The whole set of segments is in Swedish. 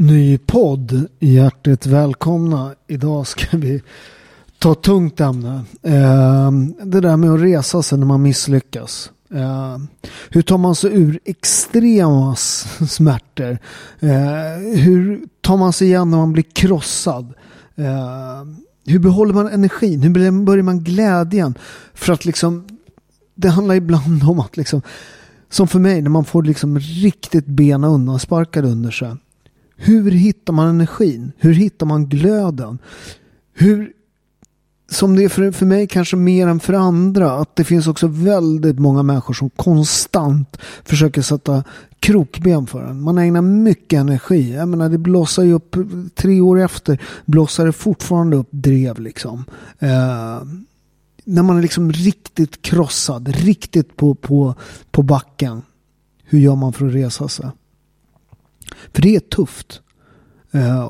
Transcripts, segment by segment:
Ny podd. Hjärtligt välkomna. Idag ska vi ta ett tungt ämne. Eh, det där med att resa sig när man misslyckas. Ehm, hur tar man sig ur extrema smärtor? Ehm, hur tar man sig igen när man blir krossad? Ehm, hur behåller man energin? Hur börjar man glädjen? För att liksom, det handlar ibland om att liksom, som för mig, när man får liksom riktigt bena undan sparkade under sig. Hur hittar man energin? Hur hittar man glöden? Hur som det är för, för mig kanske mer än för andra, att det finns också väldigt många människor som konstant försöker sätta krokben för en. Man ägnar mycket energi. Jag menar, det blossar ju upp, tre år efter blossar det fortfarande upp drev liksom. Eh, när man är liksom riktigt krossad, riktigt på, på, på backen. Hur gör man för att resa sig? För det är tufft. Eh,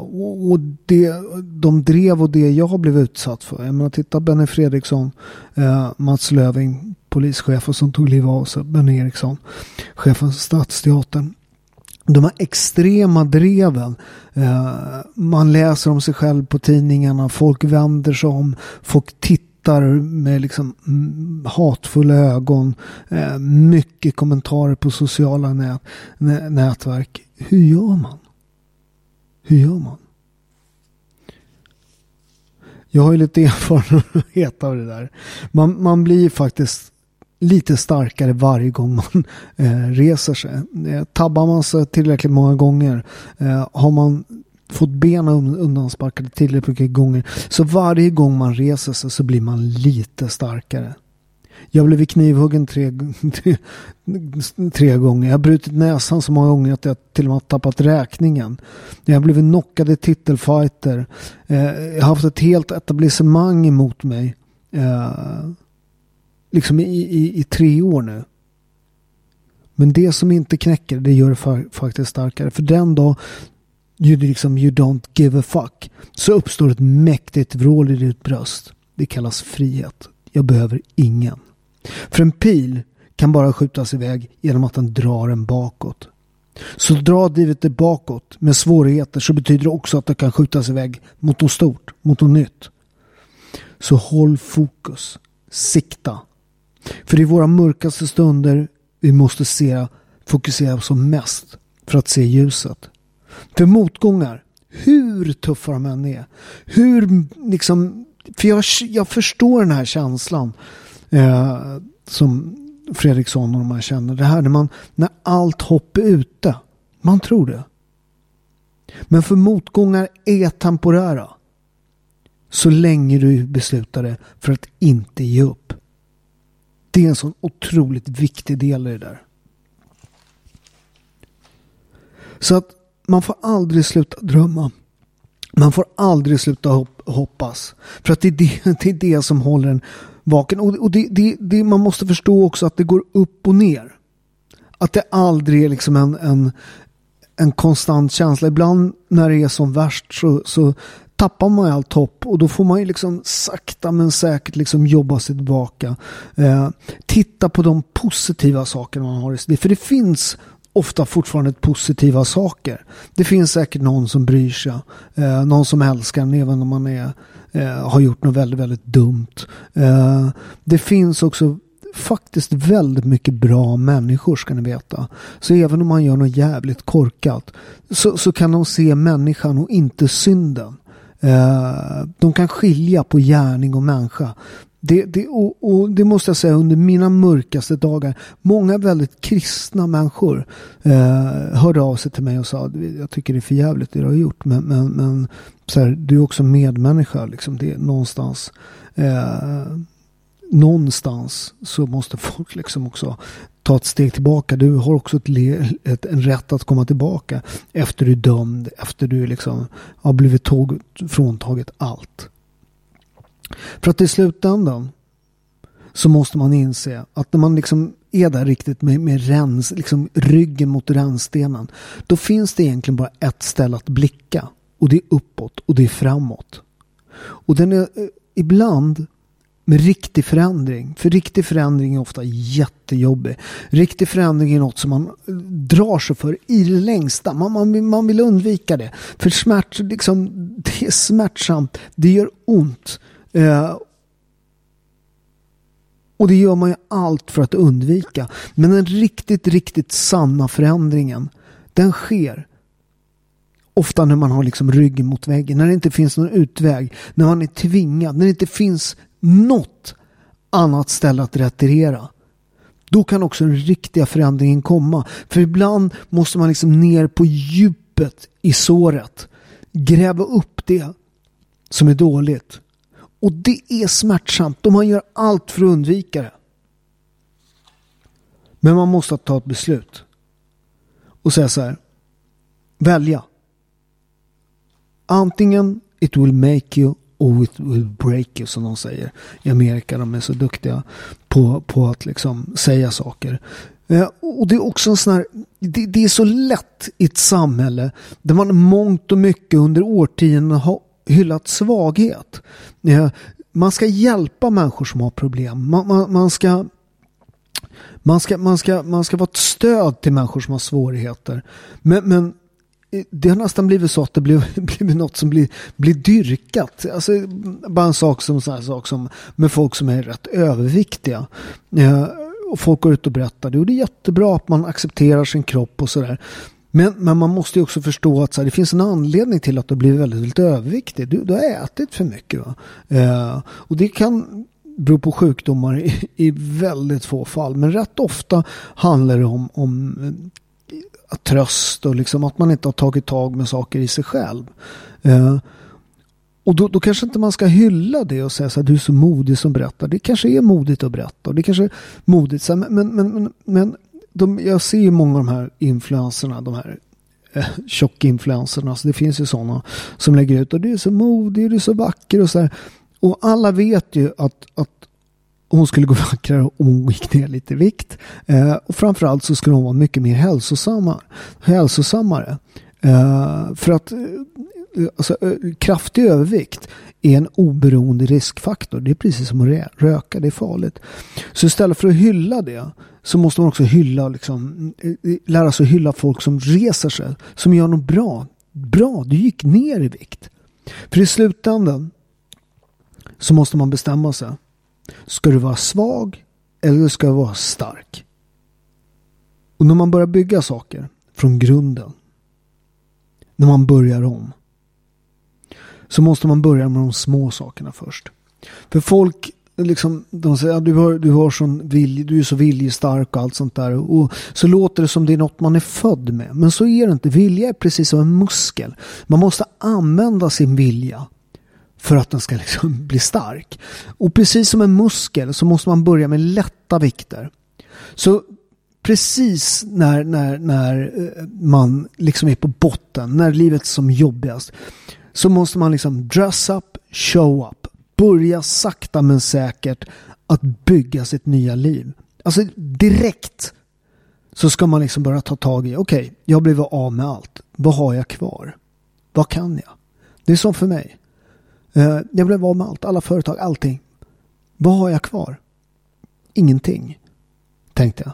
och det, de drev och det jag blev utsatt för. Jag menar, titta Benny Fredriksson, eh, Mats Löving, polischefen som tog livet av sig, Benny Eriksson, chefen för Stadsteatern. De här extrema dreven. Eh, man läser om sig själv på tidningarna, folk vänder sig om, folk tittar med liksom mm, hatfulla ögon. mycket kommentarer på sociala nät, nätverk. Hur gör man? Hur gör man? Jag har ju lite erfarenhet av det där. Man, man blir faktiskt lite starkare varje gång man eh, reser sig. Eh, tabbar man sig tillräckligt många gånger, eh, har man fått benen undansparkade tillräckligt många gånger, så varje gång man reser sig så blir man lite starkare. Jag blev knivhuggen tre, tre, tre gånger. Jag har brutit näsan så många gånger att jag till och med har tappat räkningen. Jag har blivit knockad i titelfighter. Eh, jag har haft ett helt etablissemang emot mig. Eh, liksom i, i, i tre år nu. Men det som inte knäcker, det gör det faktiskt starkare. För den dag you, liksom, you don't give a fuck så uppstår ett mäktigt vrål i ditt bröst. Det kallas frihet. Jag behöver ingen. För en pil kan bara skjutas iväg genom att den drar en bakåt. Så drar drivet det bakåt med svårigheter så betyder det också att det kan skjutas iväg mot något stort, mot något nytt. Så håll fokus. Sikta. För det är våra mörkaste stunder vi måste se, fokusera som mest för att se ljuset. För motgångar, hur tuffa de än är, hur liksom, för jag, jag förstår den här känslan Eh, som Fredriksson och de här känner. Det här när, man, när allt hopp är ute. Man tror det. Men för motgångar är temporära. Så länge du beslutar dig för att inte ge upp. Det är en sån otroligt viktig del i det där. Så att man får aldrig sluta drömma. Man får aldrig sluta hoppas. För att det är det, det, är det som håller en vaken. Och, och det, det, det, man måste förstå också att det går upp och ner. Att det aldrig är liksom en, en, en konstant känsla. Ibland när det är som värst så, så tappar man allt hopp och då får man ju liksom sakta men säkert liksom jobba sig tillbaka. Eh, titta på de positiva sakerna man har i sitt För det finns ofta fortfarande positiva saker. Det finns säkert någon som bryr sig. Eh, någon som älskar en även om man är, eh, har gjort något väldigt, väldigt dumt. Eh, det finns också faktiskt väldigt mycket bra människor ska ni veta. Så även om man gör något jävligt korkat så, så kan de se människan och inte synden. Eh, de kan skilja på gärning och människa. Det, det, och, och, det måste jag säga under mina mörkaste dagar. Många väldigt kristna människor eh, hörde av sig till mig och sa jag tycker det är för jävligt det du har gjort. Men, men, men så här, du är också medmänniska. Liksom. Det är någonstans eh, någonstans så måste folk liksom också ta ett steg tillbaka. Du har också ett, ett, en rätt att komma tillbaka efter du är dömd, efter du liksom har blivit tog, fråntaget allt. För att i slutändan så måste man inse att när man liksom är där riktigt med, med rens, liksom ryggen mot rännstenen, då finns det egentligen bara ett ställe att blicka och det är uppåt och det är framåt. Och den är eh, ibland med riktig förändring. För riktig förändring är ofta jättejobbig. Riktig förändring är något som man eh, drar sig för i det längsta. Man, man, man vill undvika det. För smärt, liksom, det är smärtsamt. Det gör ont. Eh, och det gör man ju allt för att undvika. Men den riktigt, riktigt sanna förändringen, den sker ofta när man har liksom ryggen mot väggen, när det inte finns någon utväg, när man är tvingad, när det inte finns något annat ställe att retirera. Då kan också den riktiga förändringen komma. För ibland måste man liksom ner på djupet i såret. Gräva upp det som är dåligt. Och det är smärtsamt och man gör allt för att undvika det. Men man måste ta ett beslut. Och säga så här. Välja. Antingen it will make you or it will break you som de säger. I Amerika de är så duktiga på, på att liksom säga saker. Eh, och det är också en sån här, det, det, är så lätt i ett samhälle där man mångt och mycket under årtionden har hyllat svaghet. Man ska hjälpa människor som har problem. Man, man, man, ska man ska, man, ska, man ska vara ett stöd till människor som har svårigheter. Men, men det har nästan blivit så att det blir, blivit något som blir, blir dyrkat. Alltså, bara en sak som, sån sak som med folk som är rätt överviktiga. Och folk går ut och berättar det. Och det är jättebra att man accepterar sin kropp och sådär. Men, men man måste ju också förstå att så här, det finns en anledning till att du blivit väldigt, väldigt överviktig. Du, du har ätit för mycket. Eh, och det kan bero på sjukdomar i, i, väldigt få fall. Men rätt ofta handlar det om, om eh, tröst och liksom att man inte har tagit tag med saker i sig själv. Eh, och då, då, kanske inte man ska hylla det och säga så här, du är så modig som berättar. Det kanske är modigt att berätta. Och det kanske är modigt. Så här, men men, men, men de, jag ser ju många av de här influenserna, de här eh, tjockinfluenserna. alltså det finns ju sådana som lägger ut och du är så modig, du är så vacker och så här. Och alla vet ju att, att hon skulle gå vackrare om hon gick ner lite i vikt. Eh, och framförallt så skulle hon vara mycket mer hälsosamma, hälsosammare. Eh, för att eh, alltså, eh, kraftig övervikt är en oberoende riskfaktor. Det är precis som att röka, det är farligt. Så istället för att hylla det så måste man också hylla, liksom, eh, eh, lära sig hylla folk som reser sig, som gör något bra. Bra, du gick ner i vikt. För i slutändan så måste man bestämma sig. Ska du vara svag eller ska du vara stark? Och när man börjar bygga saker från grunden. När man börjar om. Så måste man börja med de små sakerna först. För folk liksom, de säger att du, har, du, har sån du är så viljestark och allt sånt där. Och så låter det som det är något man är född med. Men så är det inte. Vilja är precis som en muskel. Man måste använda sin vilja för att den ska liksom bli stark. Och precis som en muskel så måste man börja med lätta vikter. Så precis när, när, när eh, man liksom är på botten, när livet är som jobbigast, så måste man liksom dress up, show up. Börja sakta men säkert att bygga sitt nya liv. Alltså direkt så ska man liksom börja ta tag i, okej, okay, jag har blivit av med allt. Vad har jag kvar? Vad kan jag? Det är som för mig. Eh, jag blev av med allt, alla företag, allting. Vad har jag kvar? Ingenting, tänkte jag.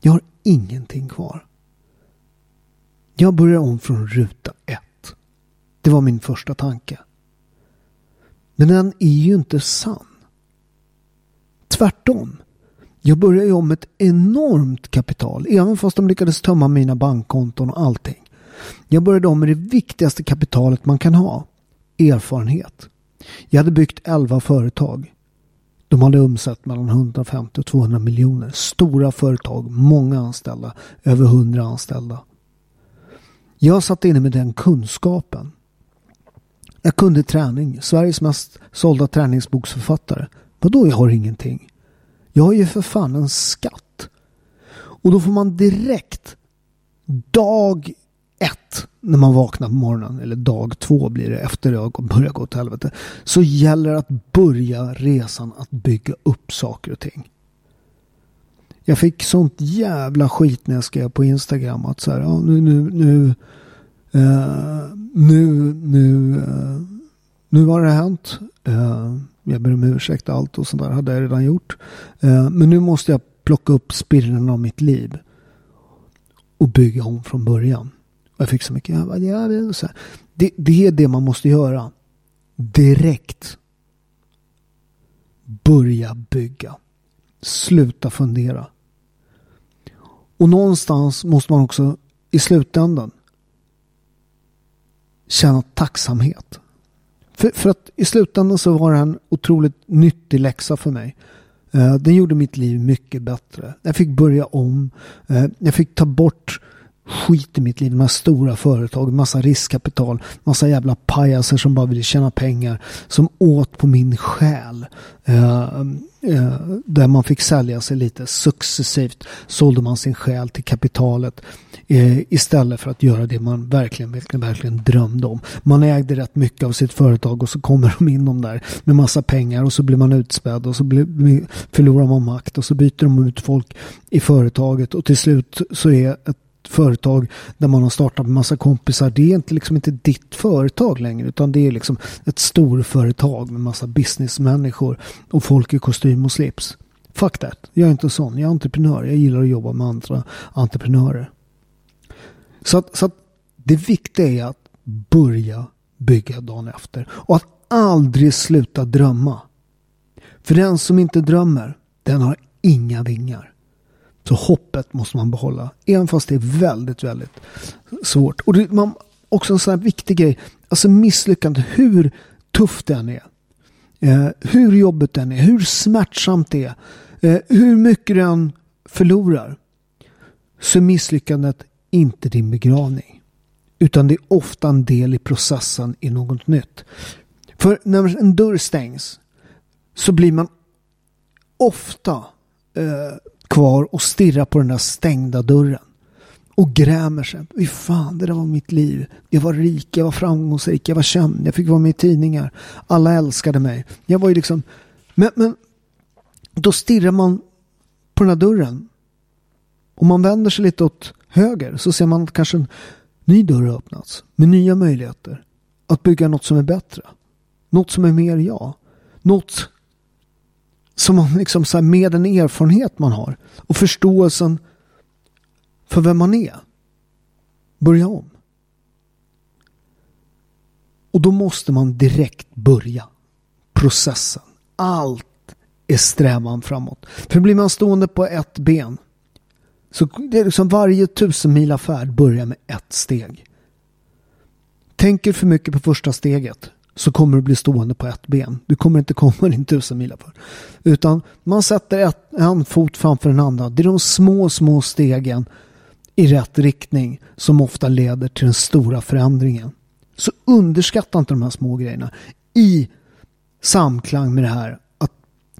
Jag har ingenting kvar. Jag börjar om från ruta ett. Det var min första tanke. Men den är ju inte sann. Tvärtom. Jag började ju om med ett enormt kapital, även fast de lyckades tömma mina bankkonton och allting. Jag började om med det viktigaste kapitalet man kan ha. Erfarenhet. Jag hade byggt 11 företag. De hade omsatt mellan 150 och 200 miljoner. Stora företag, många anställda, över 100 anställda. Jag satt inne med den kunskapen. Jag kunde träning. Sveriges mest sålda träningsboksförfattare. Vadå jag har ingenting? Jag har ju för fan en skatt. Och då får man direkt dag ett när man vaknar på morgonen eller dag två blir det efter det har börjat gå åt helvete. Så gäller det att börja resan att bygga upp saker och ting. Jag fick sånt jävla skit när jag skrev på Instagram att så här, ja, nu, nu, nu, uh, nu, nu, uh, nu har det hänt. Uh, jag ber om ursäkt allt och sånt där hade jag redan gjort. men nu måste jag plocka upp spirren av mitt liv och bygga om från början. Och jag fick så mycket. Jag bara, ja, så det, det är det man måste göra. Direkt. Börja bygga. Sluta fundera. Och någonstans måste man också i slutändan känna tacksamhet. För, för att i slutändan så var det en otroligt nyttig läxa för mig. Eh, den gjorde mitt liv mycket bättre. Jag fick börja om. Eh, jag fick ta bort skit i mitt liv. De här stora företag, massa riskkapital, massa jävla pajaser som bara vill tjäna pengar. Som åt på min själ. Eh, eh, där man fick sälja sig lite successivt. Sålde man sin själ till kapitalet. Eh, istället för att göra det man verkligen, verkligen, verkligen drömde om. Man ägde rätt mycket av sitt företag och så kommer de in de där med massa pengar och så blir man utspädd och så blir, förlorar man makt och så byter de ut folk i företaget och till slut så är ett företag där man har startat med massa kompisar. Det är inte, liksom inte ditt företag längre utan det är liksom ett storföretag med massa businessmänniskor och folk i kostym och slips. Fuck that. Jag är inte sån. Jag är entreprenör. Jag gillar att jobba med andra entreprenörer. Så att, så att det viktiga är att börja bygga dagen efter. Och att aldrig sluta drömma. För den som inte drömmer, den har inga vingar. Så hoppet måste man behålla. Även fast det är väldigt, väldigt svårt. Och det, man, också en sån här viktig grej. Alltså misslyckandet, hur tufft det än är. Eh, hur jobbigt det än är. Hur smärtsamt det är. Eh, hur mycket du än förlorar. Så är misslyckandet inte din begravning. Utan det är ofta en del i processen i något nytt. För när en dörr stängs så blir man ofta eh, kvar och stirrar på den där stängda dörren. Och grämer sig. Fy fan, det där var mitt liv. Jag var rik, jag var framgångsrik, jag var känd, jag fick vara med i tidningar. Alla älskade mig. Jag var ju liksom... Men, men då stirrar man på den här dörren. Om man vänder sig lite åt höger så ser man att kanske en ny dörr har öppnats. Med nya möjligheter. Att bygga något som är bättre. Något som är mer jag. Något som man liksom så med den erfarenhet man har och förståelsen för vem man är. Börja om. Och då måste man direkt börja processen. Allt är strävan framåt. För blir man stående på ett ben så det är liksom varje tusen mila färd börjar med ett steg. Tänker för mycket på första steget så kommer du bli stående på ett ben. Du kommer inte komma din tusen mila för. Utan man sätter ett, en fot framför den andra. Det är de små, små stegen i rätt riktning som ofta leder till den stora förändringen. Så underskatta inte de här små grejerna i samklang med det här att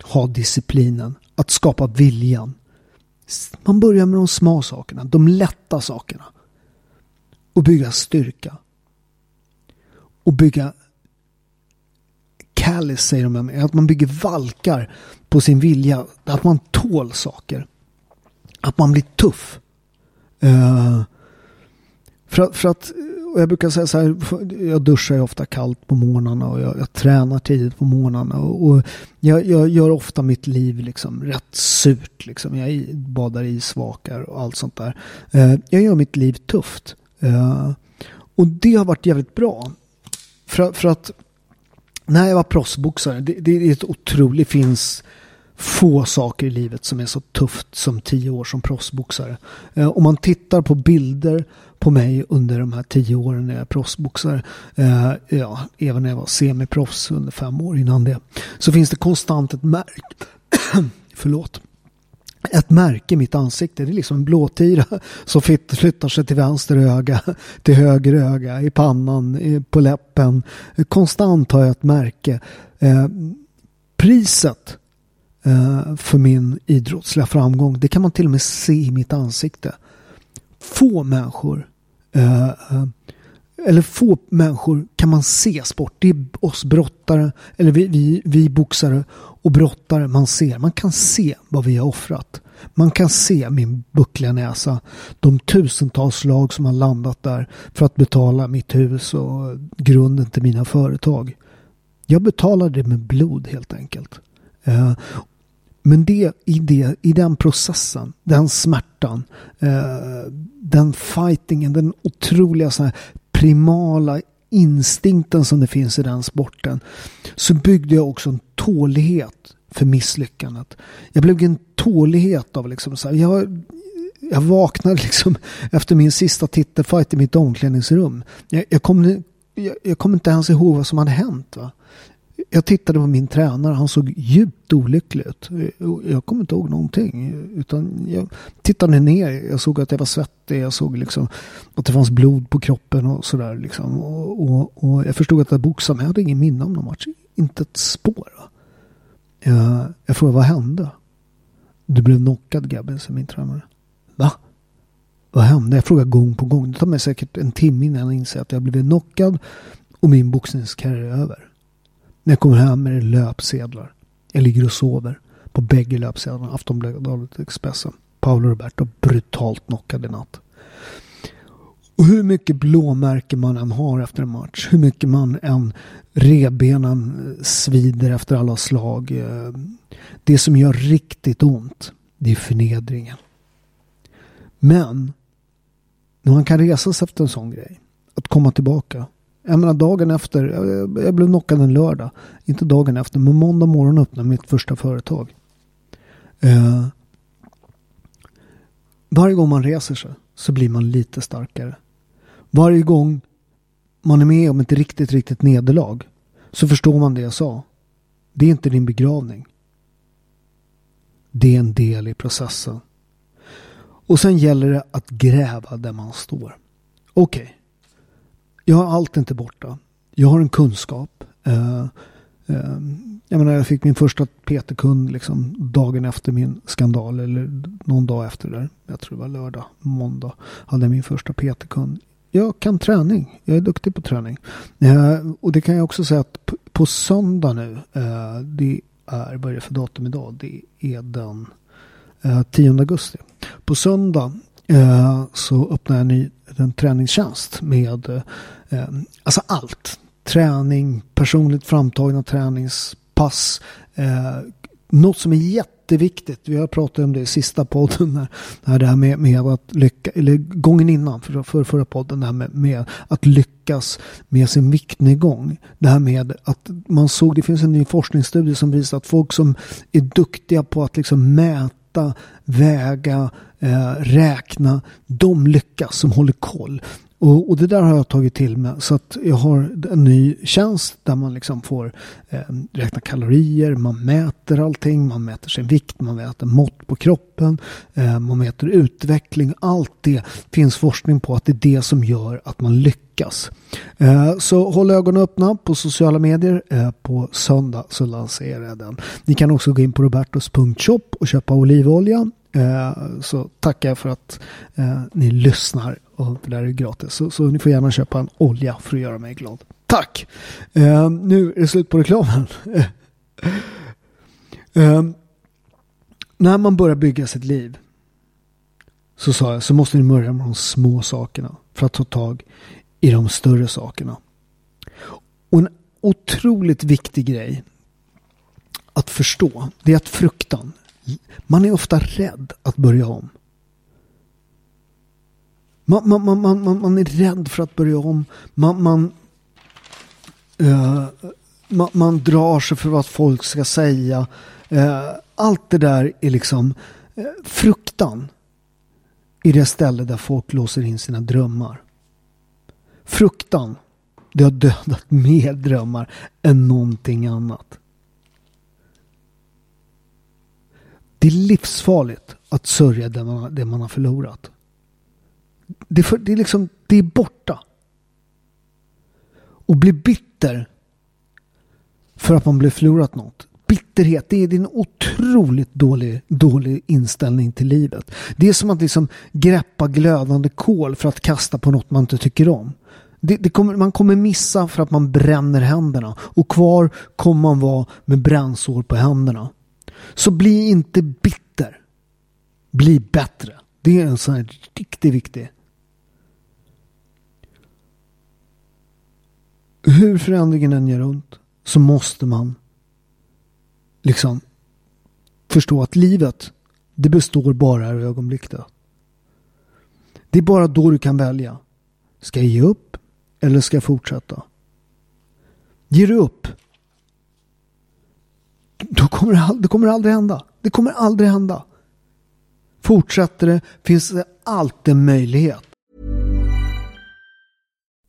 ha disciplinen, att skapa viljan. Man börjar med de små sakerna, de lätta sakerna. Och bygga styrka. Och bygga callous säger de, att man bygger valkar på sin vilja, att man tål saker. att man blir tuff. Uh, för, för att, jag brukar säga så här, jag duschar ju ofta kallt på morgnarna och jag, jag tränar tidigt på morgnarna. Och, och jag, jag, gör ofta mitt liv liksom rätt surt. Liksom. Jag badar i svakar och allt sånt där. Uh, jag gör mitt liv tufft. Uh, och det har varit jävligt bra. För, för att när jag var proffsboxare, det, det är ett otroligt, det finns få saker i livet som är så tufft som tio år som proffsboxare. Eh, om man tittar på bilder på mig under de här tio åren när jag är proffsboxare, eh, ja, även när jag var semiproffs under fem år innan det, så finns det konstant ett märke, förlåt, ett märke i mitt ansikte. Det är liksom en blåtira som flyttar sig till vänster öga, till höger öga, i pannan, på läppen. Konstant har jag ett märke. Eh, priset eh, för min idrottsliga framgång, det kan man till och med se i mitt ansikte. Få människor eh, eh eller få människor kan man se sport. Det är oss brottare, eller vi, vi, vi boxare och brottare man ser. Man kan se vad vi har offrat. Man kan se min buckliga näsa. De tusentals slag som har landat där för att betala mitt hus och grunden till mina företag. Jag betalade det med blod helt enkelt. Eh, men det, i, det, i den processen, den smärtan, eh, den fightingen, den otroliga så här, primala instinkten som det finns i den sporten så byggde jag också en tålighet för misslyckandet. Jag blev en tålighet av liksom så här, jag, jag vaknade liksom efter min sista titelfight i mitt omklädningsrum. Jag, jag, kom, jag, jag kom inte ens ihåg vad som hade hänt. Va? Jag tittade på min tränare. Han såg djupt olycklig ut. Jag kommer inte ihåg någonting. Utan jag tittade ner. Jag såg att jag var svettig. Jag såg liksom att det fanns blod på kroppen och sådär. Liksom. Och, och, och, jag förstod att jag boxade. Men jag hade ingen minne om någon match. Inte ett spår. Jag, jag frågade vad hände? Du blev knockad Gabby, sa min tränare. Va? Vad hände? Jag frågade gång på gång. Det tar mig säkert en timme innan jag inser att jag blivit knockad och min boxningskarriär är över. När jag kommer hem är det löpsedlar. Jag ligger och sover på bägge löpsedlarna. Aftonbladet och Expressen. Paolo Roberto brutalt knockad i natt. Och hur mycket blåmärken man än har efter en match. Hur mycket man än rebenen eh, svider efter alla slag. Eh, det som gör riktigt ont. Det är förnedringen. Men. När man kan resa sig efter en sån grej. Att komma tillbaka. Jag menar dagen efter, jag, jag blev knockad en lördag. Inte dagen efter, men måndag morgon öppnade mitt första företag. Eh, varje gång man reser sig så blir man lite starkare. Varje gång man är med om ett riktigt, riktigt nederlag så förstår man det jag sa. Det är inte din begravning. Det är en del i processen. Och sen gäller det att gräva där man står. Okej. Okay. Jag har allt inte borta. Jag har en kunskap. Eh, eh jag menar, jag fick min första PT-kund liksom dagen efter min skandal. Eller någon dag efter det där. Jag tror det var lördag, måndag. Hade jag min första PT-kund. Jag kan träning. Jag är duktig på träning. Eh, och det kan jag också säga att på, på söndag nu. Eh, det är, vad är det för datum idag? Det är den 10 augusti. På söndag Eh, så öppnar jag en ny en träningstjänst med eh, eh, alltså allt. Träning, personligt framtagna träningspass. Eh, något som är jätteviktigt. Vi har pratat om det i sista podden. Här, det här med, med att lyckas, eller gången innan, för, för förra podden, det här med, med att lyckas med sin viktnedgång. Det här med att man såg, det finns en ny forskningsstudie som visar att folk som är duktiga på att liksom mäta, väga, eh, räkna, de lyckas som håller koll. Och, och, det där har jag tagit till mig. Så att jag har en ny tjänst där man liksom får eh, räkna kalorier, man mäter allting, man mäter sin vikt, man mäter mått på kroppen, eh, man mäter utveckling. Allt det finns forskning på att det är det som gör att man lyckas. Eh, så håll ögonen öppna på sociala medier. Eh, på söndag så lanserar jag den. Ni kan också gå in på robertos.shop och köpa olivolja. Eh, så tackar jag för att eh, ni lyssnar och det där är gratis. Så, så, ni får gärna köpa en olja för att göra mig glad. Tack! Eh, nu är det slut på reklamen. Eh, när man börjar bygga sitt liv så sa jag så måste ni börja med de små sakerna för att ta tag i de större sakerna. Och en otroligt viktig grej att förstå det är att fruktan, man är ofta rädd att börja om. Man, man, man, man, man är rädd för att börja om. Man, man, eh, uh, man, man drar sig för vad folk ska säga. Uh, allt det där är liksom uh, fruktan i det ställe där folk låser in sina drömmar. Fruktan, det har dödat mer drömmar än någonting annat. Det är livsfarligt att sörja det man, det man har förlorat. Det, för, det, är liksom, det är borta. Och bli bitter för att man blev förlorat något. Bitterhet, det är en otroligt dålig, dålig inställning till livet. Det är som att liksom greppa glödande kol för att kasta på något man inte tycker om. Det, det kommer, man kommer missa för att man bränner händerna och kvar kommer man vara med brännsår på händerna. Så bli inte bitter. Bli bättre. Det är en sån här riktigt viktig. Hur förändringen än gör ont så måste man liksom förstå att livet det består bara av ögonblick. Då. Det är bara då du kan välja. Ska jag ge upp eller ska jag fortsätta? Ger du upp då kommer det, det kommer aldrig hända. Det kommer aldrig hända. Fortsätter det finns det alltid en möjlighet.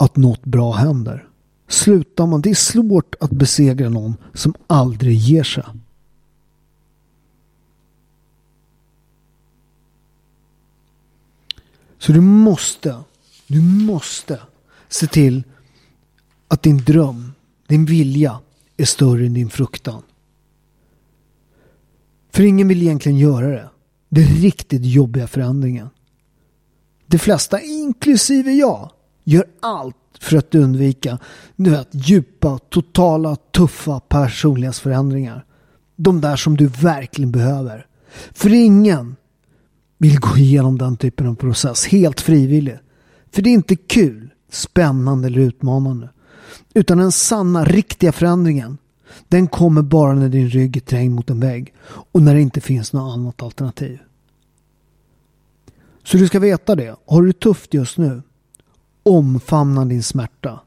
Att något bra händer. Slutar man, det är svårt att besegra någon som aldrig ger sig. Så du måste, du måste se till att din dröm, din vilja är större än din fruktan. För ingen vill egentligen göra det. Det är riktigt jobbiga förändringen. De flesta, inklusive jag, gör allt för att undvika du vet, djupa, totala, tuffa personlighetsförändringar. De där som du verkligen behöver. För ingen vill gå igenom den typen av process helt frivilligt. För det är inte kul, spännande eller utmanande. Utan den sanna, riktiga förändringen den kommer bara när din rygg är trängd mot en vägg och när det inte finns något annat alternativ. Så du ska veta det. Har du det tufft just nu? Omfamna din smärta.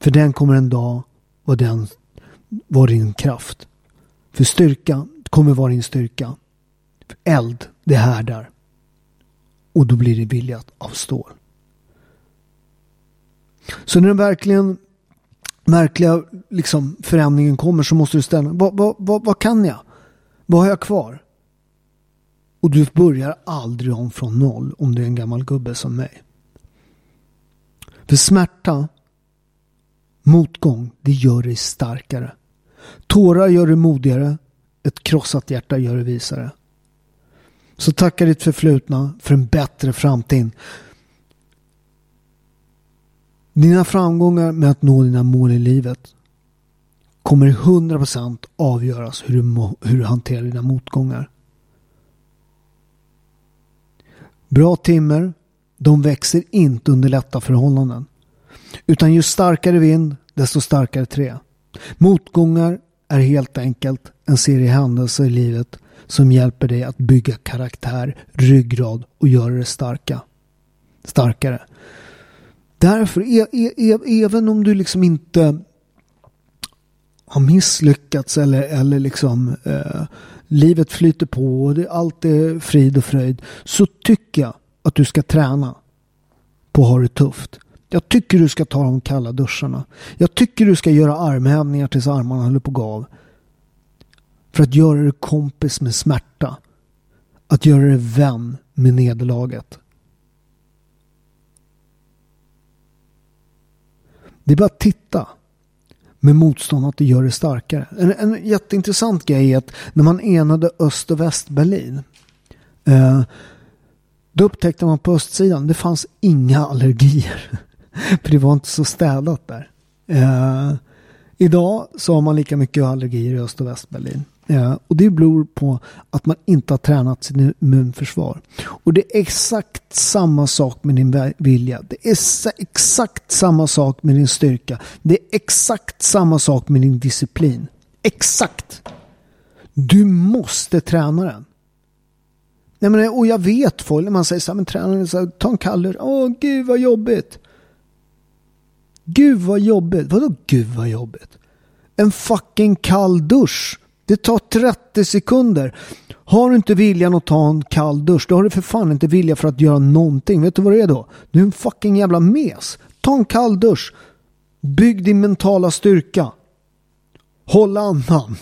För den kommer en dag vara, den, vara din kraft. För styrka kommer vara din styrka. För eld det härdar. Och då blir det vilja av stål. Så när den verkligen märkliga liksom, förändringen kommer så måste du ställa vad, vad, vad, vad kan jag? Vad har jag kvar? Och du börjar aldrig om från noll om du är en gammal gubbe som mig. För smärta, motgång, det gör dig starkare. Tårar gör dig modigare. Ett krossat hjärta gör dig visare. Så tacka ditt förflutna för en bättre framtid. Dina framgångar med att nå dina mål i livet kommer 100% avgöras hur du, hur du hanterar dina motgångar. Bra timmer, de växer inte under lätta förhållanden. Utan ju starkare vind, desto starkare trä. Motgångar är helt enkelt en serie händelser i livet som hjälper dig att bygga karaktär, ryggrad och göra det starka. starkare. Därför, e e e även om du liksom inte har misslyckats eller, eller liksom eh, livet flyter på och det, allt är frid och fröjd så tycker jag att du ska träna på att ha det tufft. Jag tycker du ska ta de kalla duscharna. Jag tycker du ska göra armhävningar tills armarna håller på att gå av. För att göra dig kompis med smärta. Att göra dig vän med nederlaget. Det är bara att titta med motstånd att det gör det starkare. En, en jätteintressant grej är att när man enade Öst och Västberlin eh, då upptäckte man på östsidan det fanns inga allergier. För det var inte så städat där. Eh, idag så har man lika mycket allergier i Öst och Västberlin. Eh, och det beror på att man inte har tränat sitt immunförsvar. Och det är exakt samma sak med din vilja. Det är exakt samma sak med din styrka. Det är exakt samma sak med din disciplin. Exakt! Du måste träna den. Nej, men, och jag vet folk när man säger så här, men tränaren så här, ta en kall Åh gud vad jobbigt. Gud vad jobbigt. Vadå gud vad jobbigt? En fucking kall dusch. Det tar 30 sekunder. Har du inte viljan att ta en kall dusch, då har du för fan inte vilja för att göra någonting. Vet du vad det är då? Du är en fucking jävla mes. Ta en kall dusch. Bygg din mentala styrka. Håll andan.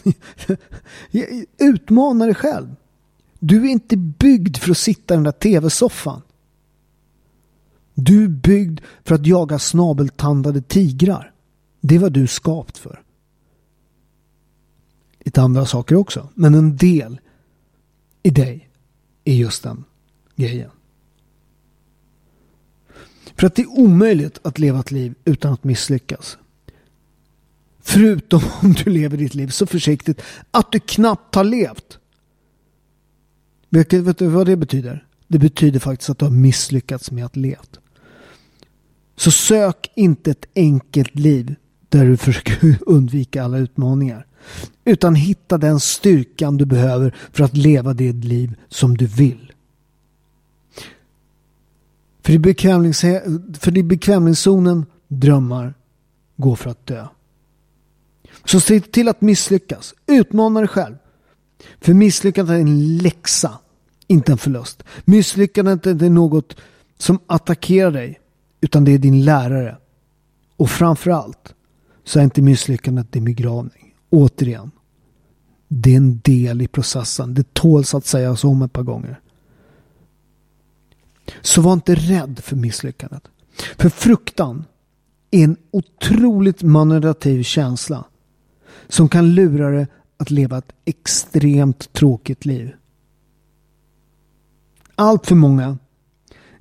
Utmana dig själv. Du är inte byggd för att sitta i den där tv-soffan. Du är byggd för att jaga snabeltandade tigrar. Det är vad du är skapt för. Lite andra saker också. Men en del i dig är just den grejen. För att det är omöjligt att leva ett liv utan att misslyckas. Förutom om du lever ditt liv så försiktigt att du knappt har levt. Vet du vad det betyder? Det betyder faktiskt att du har misslyckats med att leva. Så sök inte ett enkelt liv där du försöker undvika alla utmaningar. Utan hitta den styrkan du behöver för att leva det liv som du vill. För i, bekvämlings för i bekvämlighetszonen drömmar går för att dö. Så se till att misslyckas. Utmana dig själv. För misslyckandet är en läxa, inte en förlust. Misslyckandet är inte något som attackerar dig, utan det är din lärare. Och framförallt så är inte misslyckandet din begravning. Återigen, det är en del i processen. Det tåls att sägas om ett par gånger. Så var inte rädd för misslyckandet. För fruktan är en otroligt manipulativ känsla som kan lura dig att leva ett extremt tråkigt liv. Allt för många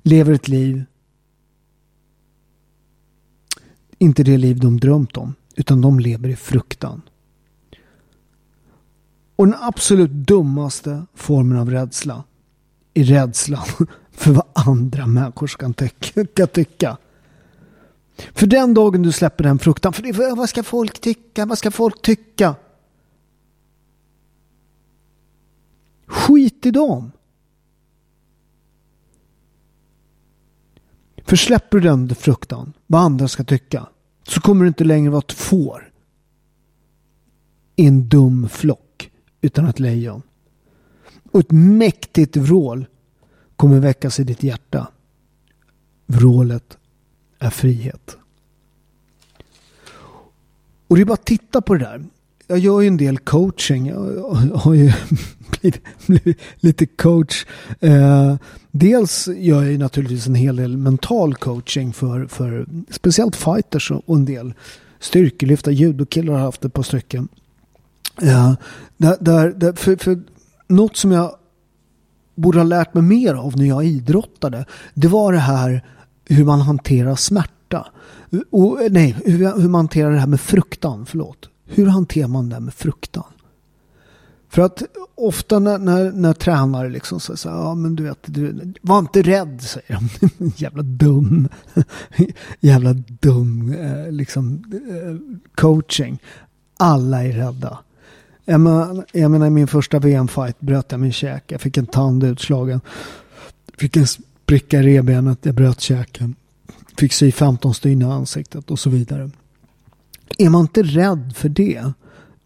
lever ett liv inte det liv de drömt om utan de lever i fruktan. Och den absolut dummaste formen av rädsla är rädslan för vad andra människor ska tycka. För den dagen du släpper den fruktan, för det, vad ska folk tycka, vad ska folk tycka? Skit i dem. För släpper du den fruktan, vad andra ska tycka, så kommer du inte längre vara ett får. I en dum flock, utan ett lejon. Och ett mäktigt vrål kommer väckas i ditt hjärta. Vrålet är frihet. Och det är bara att titta på det där. Jag gör ju en del coaching. Jag har ju blivit, blivit lite coach. Eh, dels gör jag ju naturligtvis en hel del mental coaching för, för speciellt fighters och en del styrkelyfta judokillar har haft ett par stycken. Eh, där, där, där, för, för något som jag borde ha lärt mig mer av när jag idrottade. Det var det här hur man hanterar smärta. Eh, och, nej, hur, hur man hanterar det här med fruktan. Förlåt. Hur hanterar man det här med fruktan? För att ofta när, när, när tränare liksom säger så ja men du vet, du, var inte rädd säger de. Jävla dum. Jävla dum eh, liksom eh, coaching. Alla är rädda. Jag menar, jag menar i min första VM-fight bröt jag min käke. Jag fick en tand utslagen. Fick en spricka i revbenet. Jag bröt käken. Fick sy 15 stygn i ansiktet och så vidare. Är man inte rädd för det,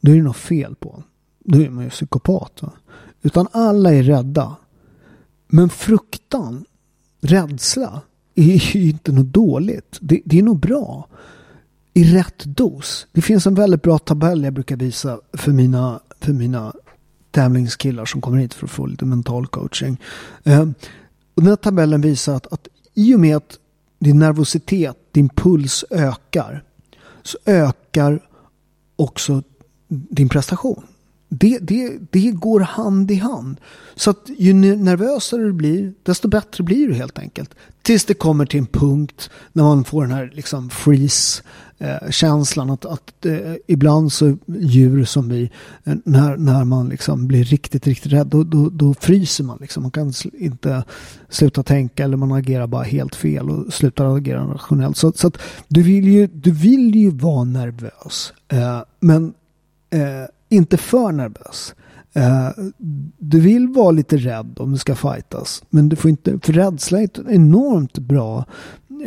då är det något fel på en. Då är man ju psykopat. Va? Utan alla är rädda. Men fruktan, rädsla, är ju inte något dåligt. Det, det är nog bra. I rätt dos. Det finns en väldigt bra tabell jag brukar visa för mina, för mina tävlingskillar som kommer hit för att få lite mental coaching. Eh, och den här tabellen visar att, att i och med att din nervositet, din puls ökar så ökar också din prestation. Det, det, det går hand i hand. Så att ju nervösare du blir, desto bättre blir du helt enkelt. Tills det kommer till en punkt när man får den här liksom freeze-känslan. att, att eh, ibland så djur som vi, eh, när, när man liksom blir riktigt, riktigt rädd, då, då, då fryser man liksom. Man kan inte sluta tänka eller man agerar bara helt fel och slutar agera rationellt. Så, så att du vill ju, du vill ju vara nervös. Eh, men eh, inte för nervös. Eh, du vill vara lite rädd om du ska fightas. Men du får inte, för rädsla är ett enormt bra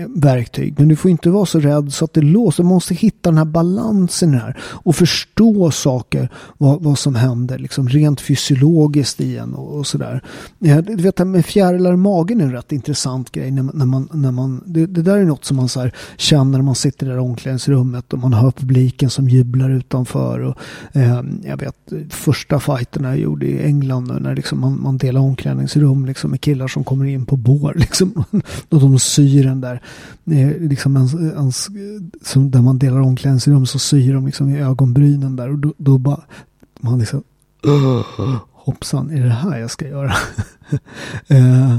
verktyg. Men du får inte vara så rädd så att det låser. Du måste hitta den här balansen här. Och förstå saker. Vad, vad som händer liksom rent fysiologiskt i en och, och sådär. Du vet med fjärilar i magen är en rätt intressant grej. När, när man, när man, det, det där är något som man så här, känner när man sitter i omklädningsrummet. Och man hör publiken som jublar utanför. Och, eh, jag vet första fighterna jag gjorde i England. När liksom man, man delar omklädningsrum liksom, med killar som kommer in på bår. Liksom, och de syr den där Eh, liksom ens, ens, som där man delar omklädningsrum så syr de liksom i ögonbrynen där och då, då bara man liksom hoppsan, är det här jag ska göra? eh,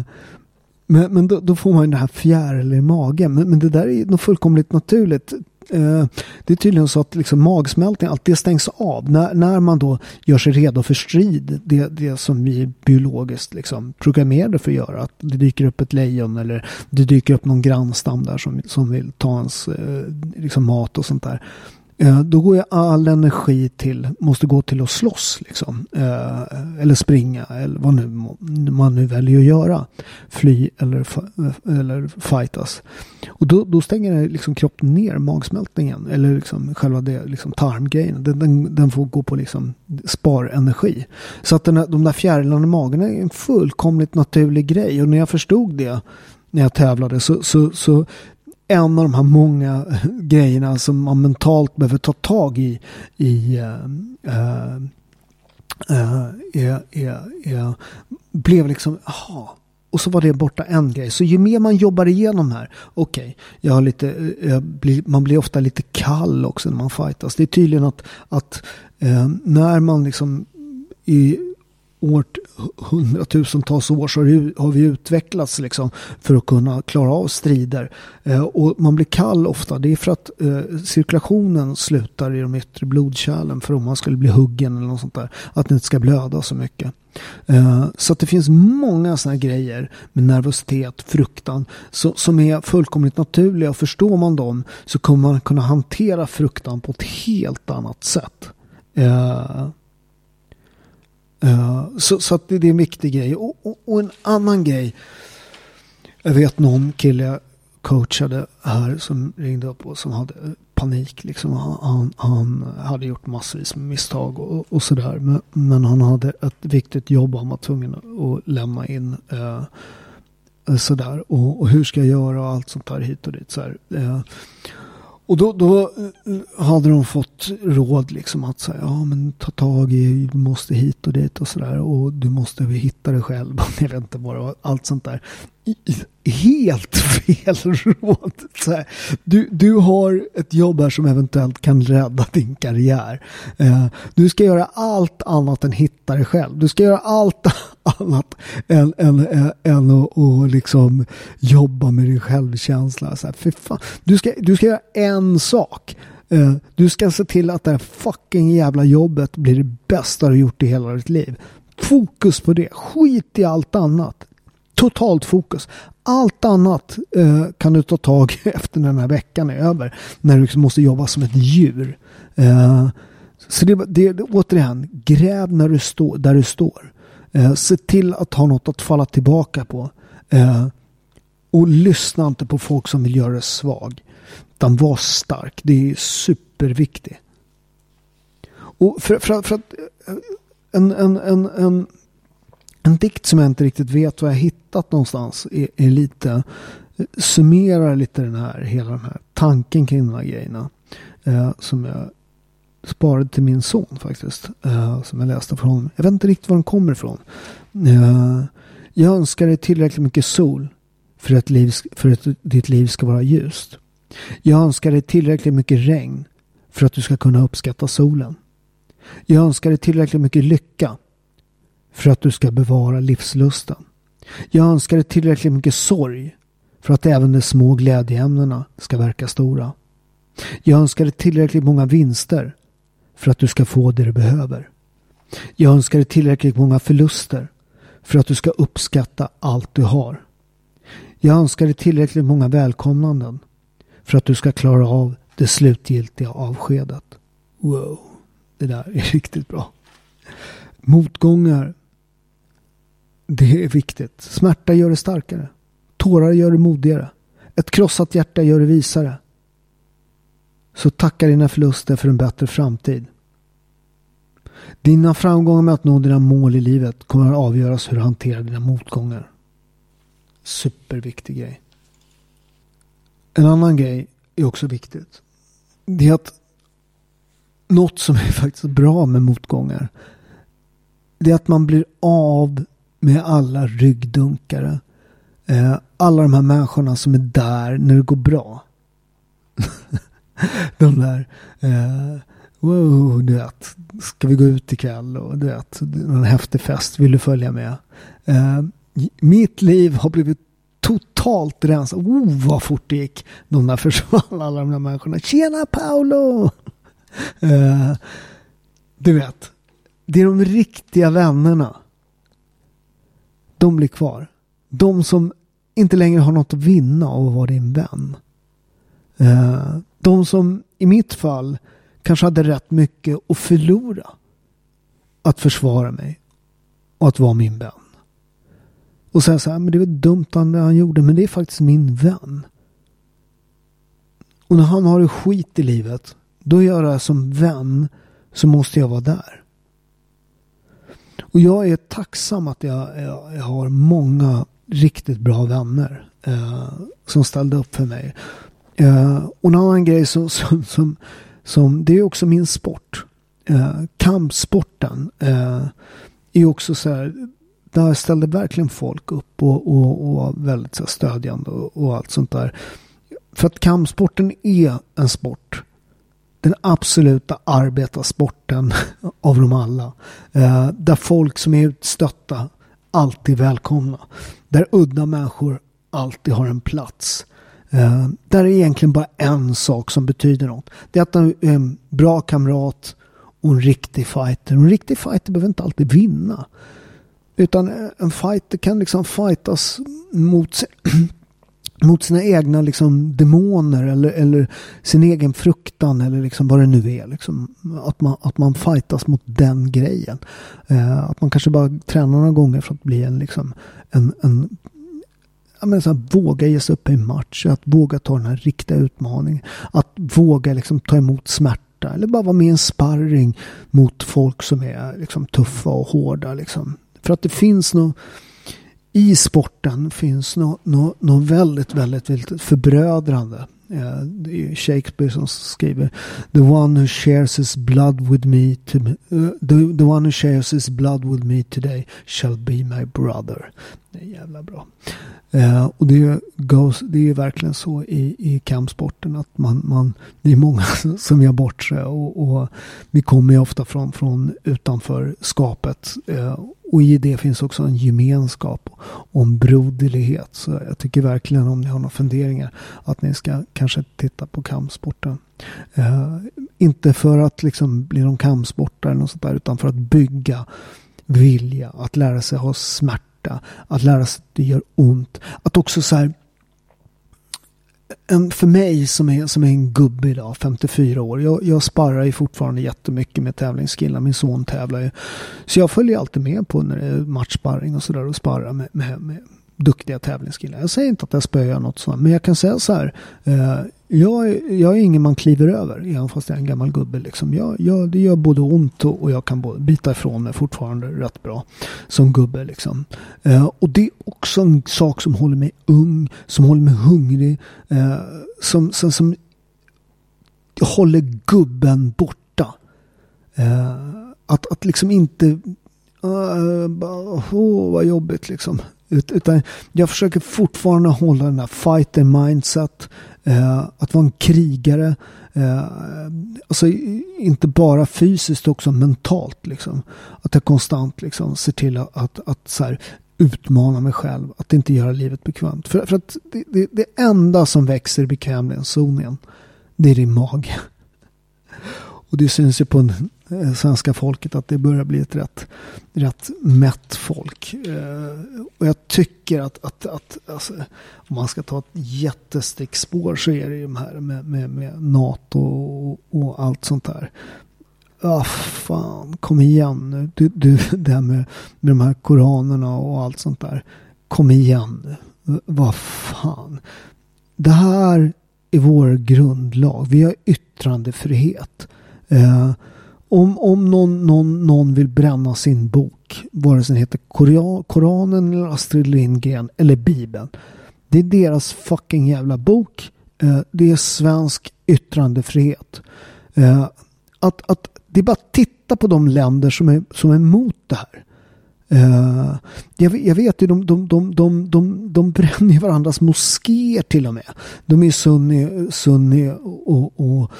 men men då, då, får man ju den här fjärilen i magen. Men, men det där är något fullkomligt naturligt. Eh, det är tydligen så att liksom magsmältning, allt det stängs av. När, när man då gör sig redo för strid, det, det som vi är biologiskt liksom programmerade för att göra. Att det dyker upp ett lejon eller det dyker upp någon grannstam där som, som vill ta ens eh, liksom mat och sånt där. Eh, då går ju all energi till, måste gå till att slåss liksom. Eh, eller springa eller vad nu man nu väljer att göra. Fly eller, eller fightas. Och då, då stänger liksom kroppen ner magsmältningen. Eller liksom själva det, liksom tarmgrejen. Den, den, den, får gå på liksom sparenergi. Så att den, de där fjärilarna i magen är en fullkomligt naturlig grej. Och när jag förstod det när jag tävlade så, så, så en av de här många eh, grejerna som man mentalt behöver ta tag i, i äh, äh, äh, blev liksom, aha, och så var det borta en grej. Så ju mer man jobbar igenom här, okej, okay, jag har lite, eh, jag blir, man blir ofta lite kall också när man fightas. Det är tydligen att, att eh, när man liksom i år, hundratusentals år så har vi utvecklats liksom för att kunna klara av strider. Eh, och man blir kall ofta. Det är för att eh, cirkulationen slutar i de yttre blodkärlen för om man skulle bli huggen eller något sånt där. Att det inte ska blöda så mycket. Eh, så att det finns många sådana grejer med nervositet, fruktan så, som är fullkomligt naturliga. Förstår man dem så kommer man kunna hantera fruktan på ett helt annat sätt. Eh, Uh, så, så att det, det, är en viktig grej. Och, och, och, en annan grej. Jag vet någon kille jag coachade här som ringde upp och som hade panik. Liksom. Han, han hade gjort massvis med misstag och, och sådär. Men, men, han hade ett viktigt jobb han var tvungen att lämna in. Uh, sådär. Och, och, hur ska jag göra och allt sånt där hit och dit. Så Eh, och då, då eh, hade de fått råd liksom att säga, ja men ta tag i, du måste hit och dit och sådär och du måste hitta dig själv. Jag vet inte vad det var, allt sånt där helt fel råd. Du, du har ett jobb här som eventuellt kan rädda din karriär. Eh, du ska göra allt annat än hitta dig själv. Du ska göra allt annat än, än, än, än att och liksom jobba med din självkänsla. Så här, för fan. Du, ska, du ska göra en sak. Eh, du ska se till att det här fucking jävla jobbet blir det bästa du gjort i hela ditt liv. Fokus på det. Skit i allt annat totalt fokus. Allt annat eh, kan du ta tag i efter den här veckan är över. När du liksom måste jobba som ett djur. Eh, Så det, det, återigen, gräv när du stå, där du står. Eh, se till att ha något att falla tillbaka på. Eh, och lyssna inte på folk som vill göra dig svag. Utan var stark. Det är superviktigt. Och för, för, för att eh, en, en, en, en, en dikt som jag inte riktigt vet vad jag hittat någonstans är, är lite summerar lite den här, hela den här tanken kring de här grejerna. Eh, som jag sparade till min son faktiskt. Eh, som jag läste från honom. Jag vet inte riktigt var den kommer ifrån. Eh, jag önskar dig tillräckligt mycket sol för att, liv, för att ditt liv ska vara ljust. Jag önskar dig tillräckligt mycket regn för att du ska kunna uppskatta solen. Jag önskar dig tillräckligt mycket lycka för att du ska bevara livslusten. Jag önskar dig tillräckligt mycket sorg för att även de små glädjeämnena ska verka stora. Jag önskar dig tillräckligt många vinster för att du ska få det du behöver. Jag önskar dig tillräckligt många förluster för att du ska uppskatta allt du har. Jag önskar dig tillräckligt många välkomnanden för att du ska klara av det slutgiltiga avskedet. Wow, det där är riktigt bra. Motgångar. Det är viktigt. Smärta gör det starkare. Tårar gör det modigare. Ett krossat hjärta gör det visare. Så tacka dina förluster för en bättre framtid. Dina framgångar med att nå dina mål i livet kommer att avgöras hur du hanterar dina motgångar. Superviktig grej. En annan grej är också viktigt. Det är att något som är faktiskt bra med motgångar. Det är att man blir av med alla ryggdunkare. Eh, alla de här människorna som är där när det går bra. de där, eh, wow, du vet, ska vi gå ut ikväll och du vet, en häftig fest, vill du följa med? Eh, mitt liv har blivit totalt rensat. Oh, vad fort det gick. De där försvann, alla de där människorna. Tjena Paolo! Eh, du vet, det är de riktiga vännerna. De blir kvar. De som inte längre har något att vinna av att vara din vän. Eh, de som i mitt fall kanske hade rätt mycket att förlora. Att försvara mig och att vara min vän. Och säga så här, men det var dumt det han gjorde, men det är faktiskt min vän. Och när han har det skit i livet, då gör jag som vän så måste jag vara där. Och jag är tacksam att jag, jag, jag har många riktigt bra vänner eh, som ställde upp för mig. Eh, och en annan grej som, som, som, som, det är också min sport. Eh, kampsporten eh, är också så här, där ställde verkligen folk upp och, och, och var väldigt så här, stödjande och, och allt sånt där. För att kampsporten är en sport den absoluta arbetarsporten av dem alla. Eh, där folk som är utstötta alltid välkomna. Där udda människor alltid har en plats. Eh, där är egentligen bara en sak som betyder något. Det är att man är en bra kamrat och en riktig fighter. Och en riktig fighter behöver inte alltid vinna. Utan en fighter kan liksom fightas mot sig mot sina egna liksom, demoner eller, eller sin egen fruktan eller liksom vad det nu är. Liksom, att, man, att man fightas mot den grejen. Eh, att man kanske bara tränar några gånger för att bli en, liksom, en, en menar så här, våga ge sig upp i en match. Att våga ta den här riktiga utmaningen. Att våga liksom, ta emot smärta. Eller bara vara med i en sparring mot folk som är liksom, tuffa och hårda. Liksom. För att det finns nog i sporten finns något no, no väldigt, väldigt, väldigt förbrödrande. Eh, det är Shakespeare som skriver The one who shares his blood with me to, uh, the, the one who shares his blood with me today shall be my brother. Det är jävla bra. Uh, och det, goes, det är verkligen så i, i kampsporten att man, man, det är många som gör bort sig och, och vi kommer ju ofta från, från utanför skapet. Och i det finns också en gemenskap och en broderlighet. Så jag tycker verkligen om ni har några funderingar att ni ska kanske titta på kampsporten. Eh, inte för att liksom bli någon kampsportare eller något sånt där, utan för att bygga vilja, att lära sig ha smärta, att lära sig att det gör ont. Att också så här en, för mig som är, som är en gubbe idag, 54 år. Jag, jag sparrar ju fortfarande jättemycket med tävlingskillar. Min son tävlar ju. Så jag följer alltid med på när det är matchsparring och sådär och sparrar med, med, med duktiga tävlingskillar. Jag säger inte att jag spöar något sånt, men jag kan säga så här. Eh, jag, jag är ingen man kliver över, även fast jag är en gammal gubbe. Liksom. Jag, jag, det gör både ont och, och jag kan både bita ifrån mig fortfarande rätt bra som gubbe. Liksom. Eh, och det är också en sak som håller mig ung, som håller mig hungrig, eh, som, som, som håller gubben borta. Eh, att, att liksom inte... Uh, oh, vad jobbigt liksom. Utan jag försöker fortfarande hålla den här fighter mindset. Eh, att vara en krigare. Eh, alltså inte bara fysiskt också mentalt. Liksom. Att jag konstant liksom, ser till att, att, att så här, utmana mig själv. Att inte göra livet bekvämt. För, för att det, det, det enda som växer i bekvämlighetszonen. Det är din mage. Och det syns ju på en, eh, svenska folket att det börjar bli ett rätt, rätt mätt folk. Eh, och jag tycker att, att, att alltså, om man ska ta ett jättestickspår så är det ju de här med, med, med NATO och, och allt sånt där. Ja, ah, fan, kom igen nu. Du, du, det här med, med de här koranerna och allt sånt där. Kom igen nu. Vad fan. Det här är vår grundlag. Vi har yttrandefrihet. Eh, om, om någon, någon, någon vill bränna sin bok, vare sig den heter Koranen eller Astrid Lindgren eller Bibeln. Det är deras fucking jävla bok. Eh, det är svensk yttrandefrihet. Eh, att, att, det är bara att titta på de länder som är, som är emot det här. Uh, jag, jag, vet ju, de, de, de, de, de, de bränner varandras moskéer till och med. De är sunni, sunni och, och,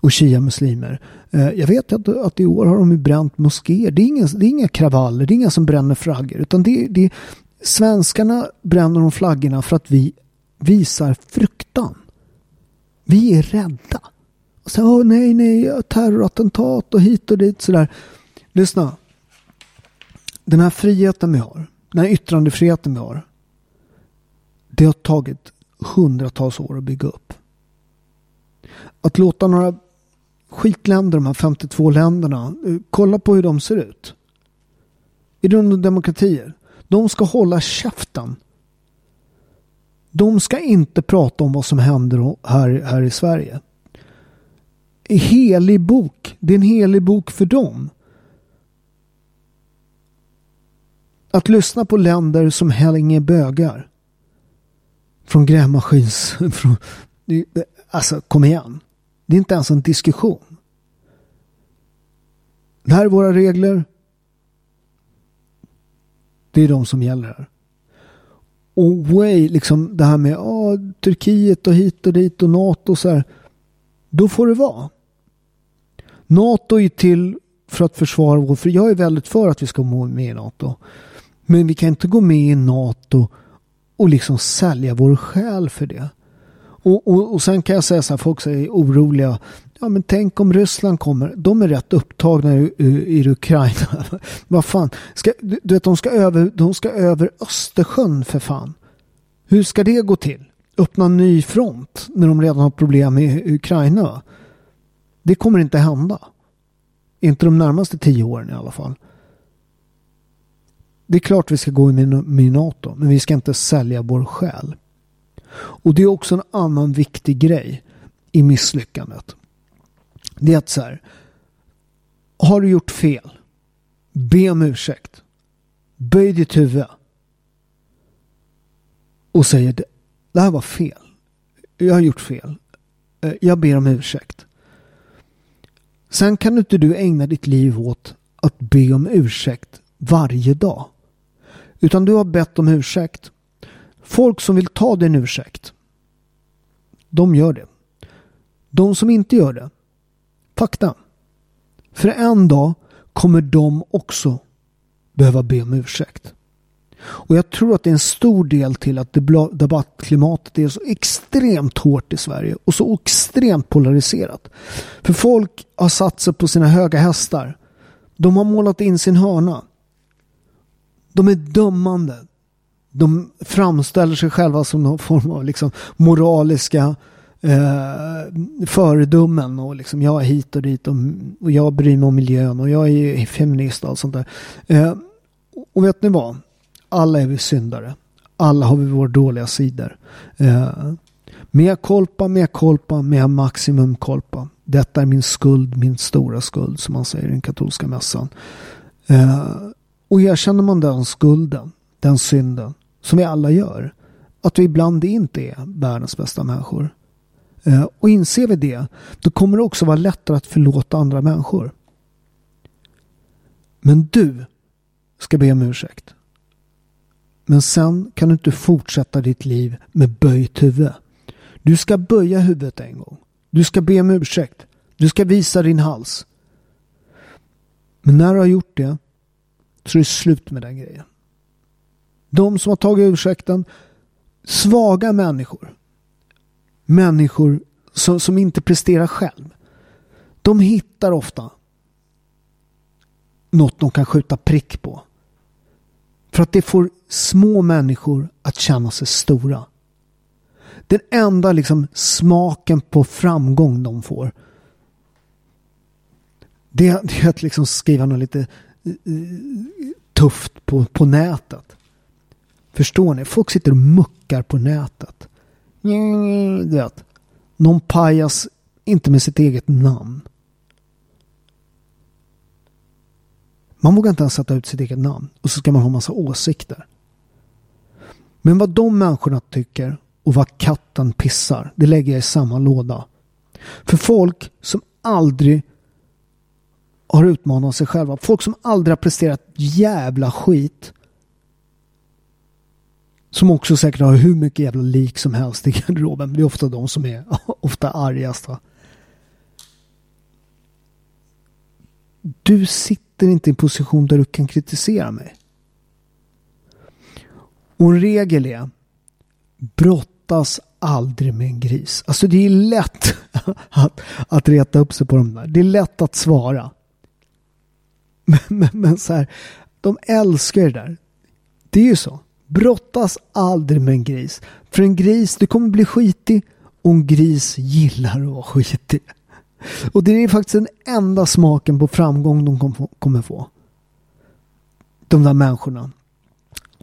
och shia-muslimer. Eh, jag vet att, att i år har de bränt moskéer. Det är, inga, det är inga kravaller, det är inga som bränner flaggor. Utan det, det, svenskarna bränner de flaggorna för att vi visar fruktan. Vi är rädda. Och så, oh, nej, nej, terrorattentat och hit och dit sådär. Lyssna. Den här friheten vi har, den här yttrandefriheten vi har. Det har tagit hundratals år att bygga upp. Att låta några skitländer, de här 52 länderna, eh, kolla på hur de ser ut. Är det demokratier? De ska hålla käften. De ska inte prata om vad som händer här, här i Sverige. En helig bok. Det är en helig bok för dem. Att lyssna på länder som hänger bögar. Från grävmaskins... Från, alltså, kom igen. Det är inte ens en diskussion. Det här är våra regler. Det är de som gäller här. Och way, liksom det här med ah, Turkiet och hit och dit och NATO och så här. Då får det vara. NATO är till för att försvara vår... frihet. jag är väldigt för att vi ska gå med i NATO. Men vi kan inte gå med i NATO och liksom sälja vår själ för det. Och, och, och sen kan jag säga så här, folk är oroliga. Ja men tänk om Ryssland kommer. De är rätt upptagna i, i, i Ukraina. Vad fan. Ska, du, du, vet de ska, över, de ska över Östersjön för fan. Hur ska det gå till? Öppna en ny front när de redan har problem i Ukraina. Det kommer inte hända. Inte de närmaste tio åren i alla fall. Det är klart vi ska gå med i NATO, men vi ska inte sälja vår själ. Och det är också en annan viktig grej i misslyckandet. Det är att så här. Har du gjort fel? Be om ursäkt. Böj ditt huvud. Och säger det, här var fel. Jag har gjort fel. Eh, jag ber om ursäkt. Sen kan inte du ägna ditt liv åt att be om ursäkt varje dag. Utan du har bett om ursäkt Folk som vill ta din ursäkt. De gör det. De som inte gör det. Fakta. För en dag kommer de också behöva be om ursäkt. Och jag tror att det är en stor del till att debattklimatet är så extremt hårt i Sverige och så extremt polariserat. För folk har satt sig på sina höga hästar. De har målat in sin hörna. De är dömande. De framställer sig själva som någon form av liksom moraliska eh, föredömen och liksom jag är hit och dit och, och jag bryr mig om miljön och jag är feminist och allt sånt där. Eh, och vet ni vad? Alla är vi syndare. Alla har vi våra dåliga sidor. Eh, Mea colpa, mea colpa, mea maximum colpa. Detta är min skuld, min stora skuld som man säger i den katolska mässan. Eh, och erkänner man den skulden, den synden, som vi alla gör, att vi ibland inte är världens bästa människor. Eh, och inser vi det, då kommer det också vara lättare att förlåta andra människor. Men du ska be om ursäkt. Men sen kan du inte fortsätta ditt liv med böjt huvud. Du ska böja huvudet en gång. Du ska be om ursäkt. Du ska visa din hals. Men när du har gjort det så är det slut med den grejen. De som har tagit ursäkten, svaga människor, människor som, som inte presterar själv, de hittar ofta något de kan skjuta prick på. För att det får små människor att känna sig stora. Den enda liksom smaken på framgång de får. Det, det är att liksom skriva något lite eh, eh, tufft på, på nätet. Förstår ni? Folk sitter och muckar på nätet. Du vet. Någon pajas inte med sitt eget namn. Man vågar inte ens sätta ut sitt eget namn. Och så ska man ha massa åsikter. Men vad de människorna tycker och vad katten pissar, det lägger jag i samma låda. För folk som aldrig har utmanat sig själva, folk som aldrig har presterat jävla skit, som också säkert har hur mycket jävla lik som helst i garderoben. Det är ofta de som är ofta argast. Va? Du sitter inte i en position där du kan kritisera mig. Och en regel är brottas aldrig med en gris. Alltså det är lätt att, att reta upp sig på de där. Det är lätt att svara. Men, men, men så här, de älskar det där. Det är ju så. Brottas aldrig med en gris. För en gris, du kommer bli skitig och en gris gillar att vara skitig. Och det är faktiskt den enda smaken på framgång de kommer få. De där människorna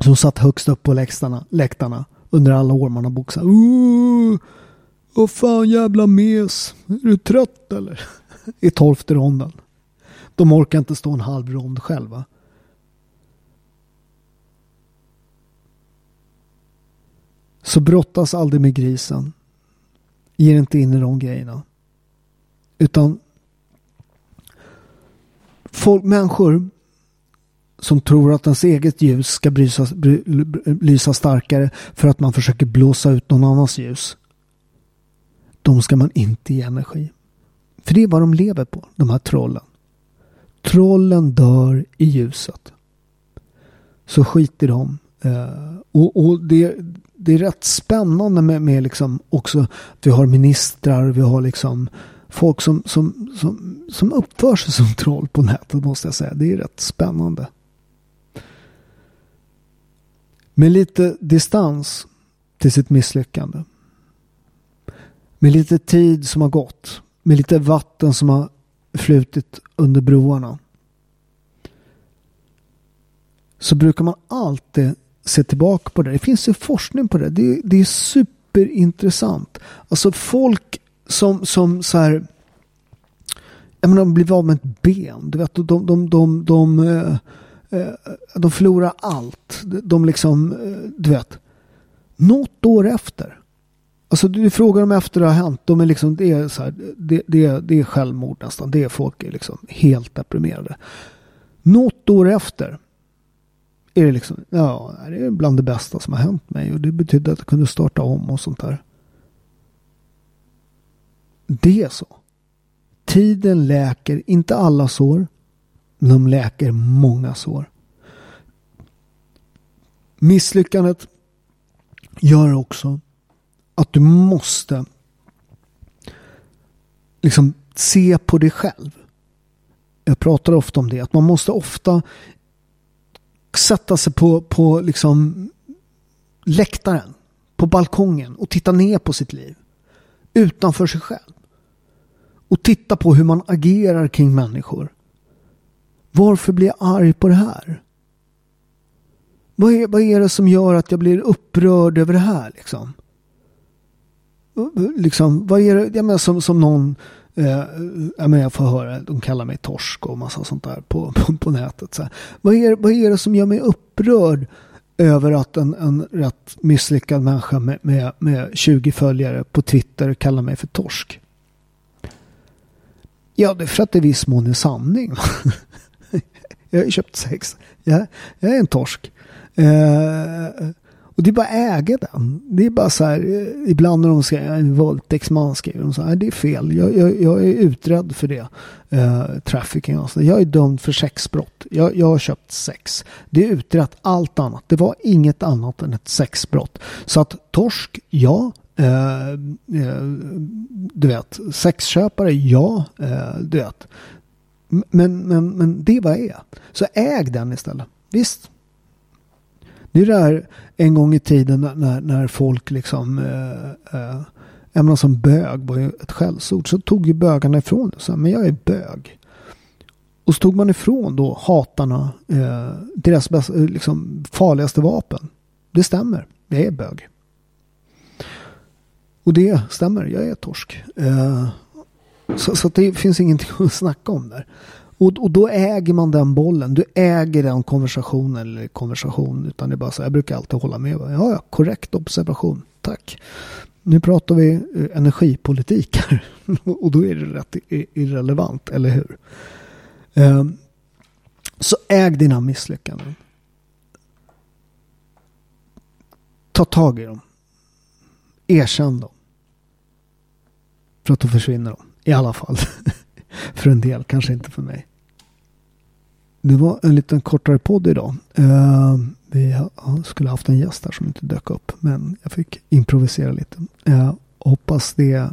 som satt högst upp på läktarna, läktarna under alla år man har boxat. Åh fan jävla mes. Är du trött eller? I tolfte ronden. De orkar inte stå en halv rond själva. Så brottas aldrig med grisen. Ge inte in i de grejerna. Utan folk, människor som tror att ens eget ljus ska brysa, bry, lysa starkare för att man försöker blåsa ut någon annans ljus. De ska man inte ge energi. För det är vad de lever på, de här trollen. Trollen dör i ljuset. Så skit i dem. Uh, och, och det, det är rätt spännande med, med liksom också vi har ministrar, vi har liksom folk som, som, som, som uppför sig som troll på nätet måste jag säga. Det är rätt spännande. Med lite distans till sitt misslyckande. Med lite tid som har gått. Med lite vatten som har flutit under broarna. Så brukar man alltid se tillbaka på det. Det finns ju forskning på det. Det, det är superintressant. Alltså folk som, som så här. Jag menar, de blir av med ett ben. Du vet, de, de, de, de, de, de förlorar allt. De liksom, eh, du vet. Något år efter. Alltså du frågar dem efter det har hänt. De är liksom, det är så här, det, det, det är självmord nästan. Det är folk är liksom helt deprimerade. Något år efter är det liksom, ja, det är bland det bästa som har hänt mig. Och det betydde att jag kunde starta om och sånt där. Det är så. Tiden läker inte alla sår. Men de läker många sår. Misslyckandet gör också att du måste liksom se på dig själv. Jag pratar ofta om det. Att man måste ofta sätta sig på, på liksom läktaren, på balkongen och titta ner på sitt liv. Utanför sig själv. Och titta på hur man agerar kring människor. Varför blir jag arg på det här? Vad är, vad är det som gör att jag blir upprörd över det här liksom? Liksom, vad är det, jag menar, som, som någon, eh, jag, menar, jag får höra, de kallar mig torsk och massa sånt där på, på, på nätet. Så Vad, är, vad är det som gör mig upprörd över att en, en rätt misslyckad människa med, med, med 20 följare på Twitter kallar mig för torsk? Ja, det är för att det i viss mån är sanning. jag har ju köpt sex. Jag, jag är en torsk. Eh, och det är bara att äga den. Det är bara så här, eh, ibland när de säger en våldtäktsman skriver de så här, äh, det är fel. Jag, jag, jag är utredd för det. Uh, trafficking och så. Jag är dömd för sexbrott. Jag, jag har köpt sex. Det är utrett allt annat. Det var inget annat än ett sexbrott. Så att torsk, ja. Uh, uh, du vet, sexköpare, ja. Du vet. Men, men, men det är vad jag är. Så äg den istället. Visst, det är det här en gång i tiden när, när folk liksom eh, eh, som alltså bög var ju ett skällsord. Så tog ju bögarna ifrån det. Så men jag är bög. Och så tog man ifrån då hatarna eh, deras bästa, eh, liksom, farligaste vapen. Det stämmer. Jag är bög. Och det stämmer. Jag är torsk. Eh, så, så det finns ingenting att snacka om där. Och, och då äger man den bollen. Du äger den konversationen eller konversation. Utan det är bara så. Jag brukar alltid hålla med. Ja, ja, korrekt observation. Tack. Nu pratar vi eh, energipolitik här. och då är det rätt irrelevant, eller hur? Ehm, så äg dina misslyckanden. Ta tag i dem. Erkänn dem. För att då försvinner de. I alla fall. för en del, kanske inte för mig. Det var en liten kortare podd idag. Uh, vi skulle haft en gäst här som inte dök upp, men jag fick improvisera lite. Uh, hoppas det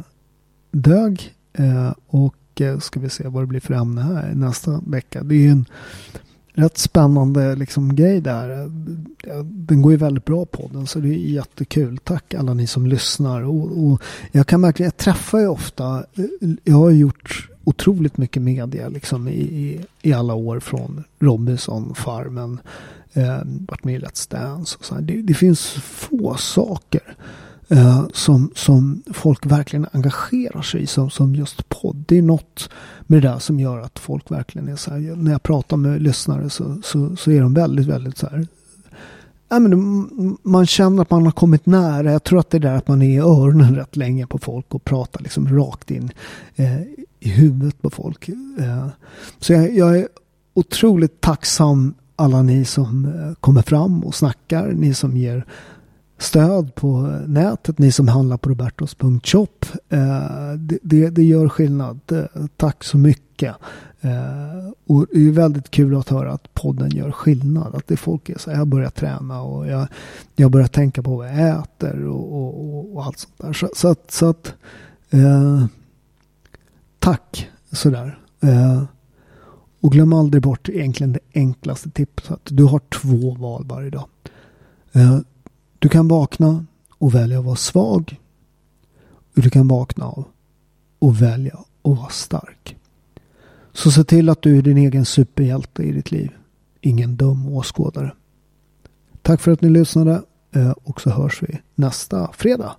dög uh, och ska vi se vad det blir för ämne här nästa vecka. Det är en rätt spännande liksom, grej där. Den går ju väldigt bra på den så det är jättekul. Tack alla ni som lyssnar. Och, och jag kan verkligen, jag träffar ju ofta, jag har gjort otroligt mycket media liksom i, i, i alla år från Robinson, Farmen, eh, varit med i Let's Dance och så det, det, finns få saker eh, som, som folk verkligen engagerar sig i som, som just podd. Det är något med det där som gör att folk verkligen är så här, när jag pratar med lyssnare så, så, så är de väldigt, väldigt så här Ja, men man känner att man har kommit nära. Jag tror att det är där att man är i öronen rätt länge på folk och pratar liksom rakt in eh, i huvudet på folk. Eh, så jag, jag, är otroligt tacksam alla ni som eh, kommer fram och snackar. Ni som ger stöd på nätet. Ni som handlar på robertos.shop. Eh, det, det, det, gör skillnad. Eh, tack så mycket. Eh, och det är väldigt kul att höra att podden gör skillnad. Att det folk är så här, jag börjar träna och jag, jag börjar tänka på vad jag äter och, och, och allt sånt där. Så, så att, så att eh, tack sådär. Eh, och glöm aldrig bort egentligen det enklaste tipset. Du har två val varje dag. Eh, du kan vakna och välja att vara svag. Och du kan vakna av och välja att vara stark. Så se till att du är din egen superhjälte i ditt liv. Ingen dum åskådare. Tack för att ni lyssnade eh, och så hörs vi nästa fredag.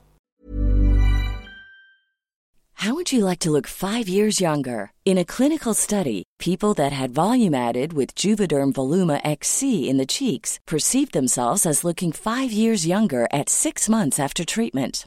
How would you like to look five years younger? In a clinical study, people that had volume added with Juvederm Voluma XC in the cheeks perceived themselves as looking five years younger at six months after treatment.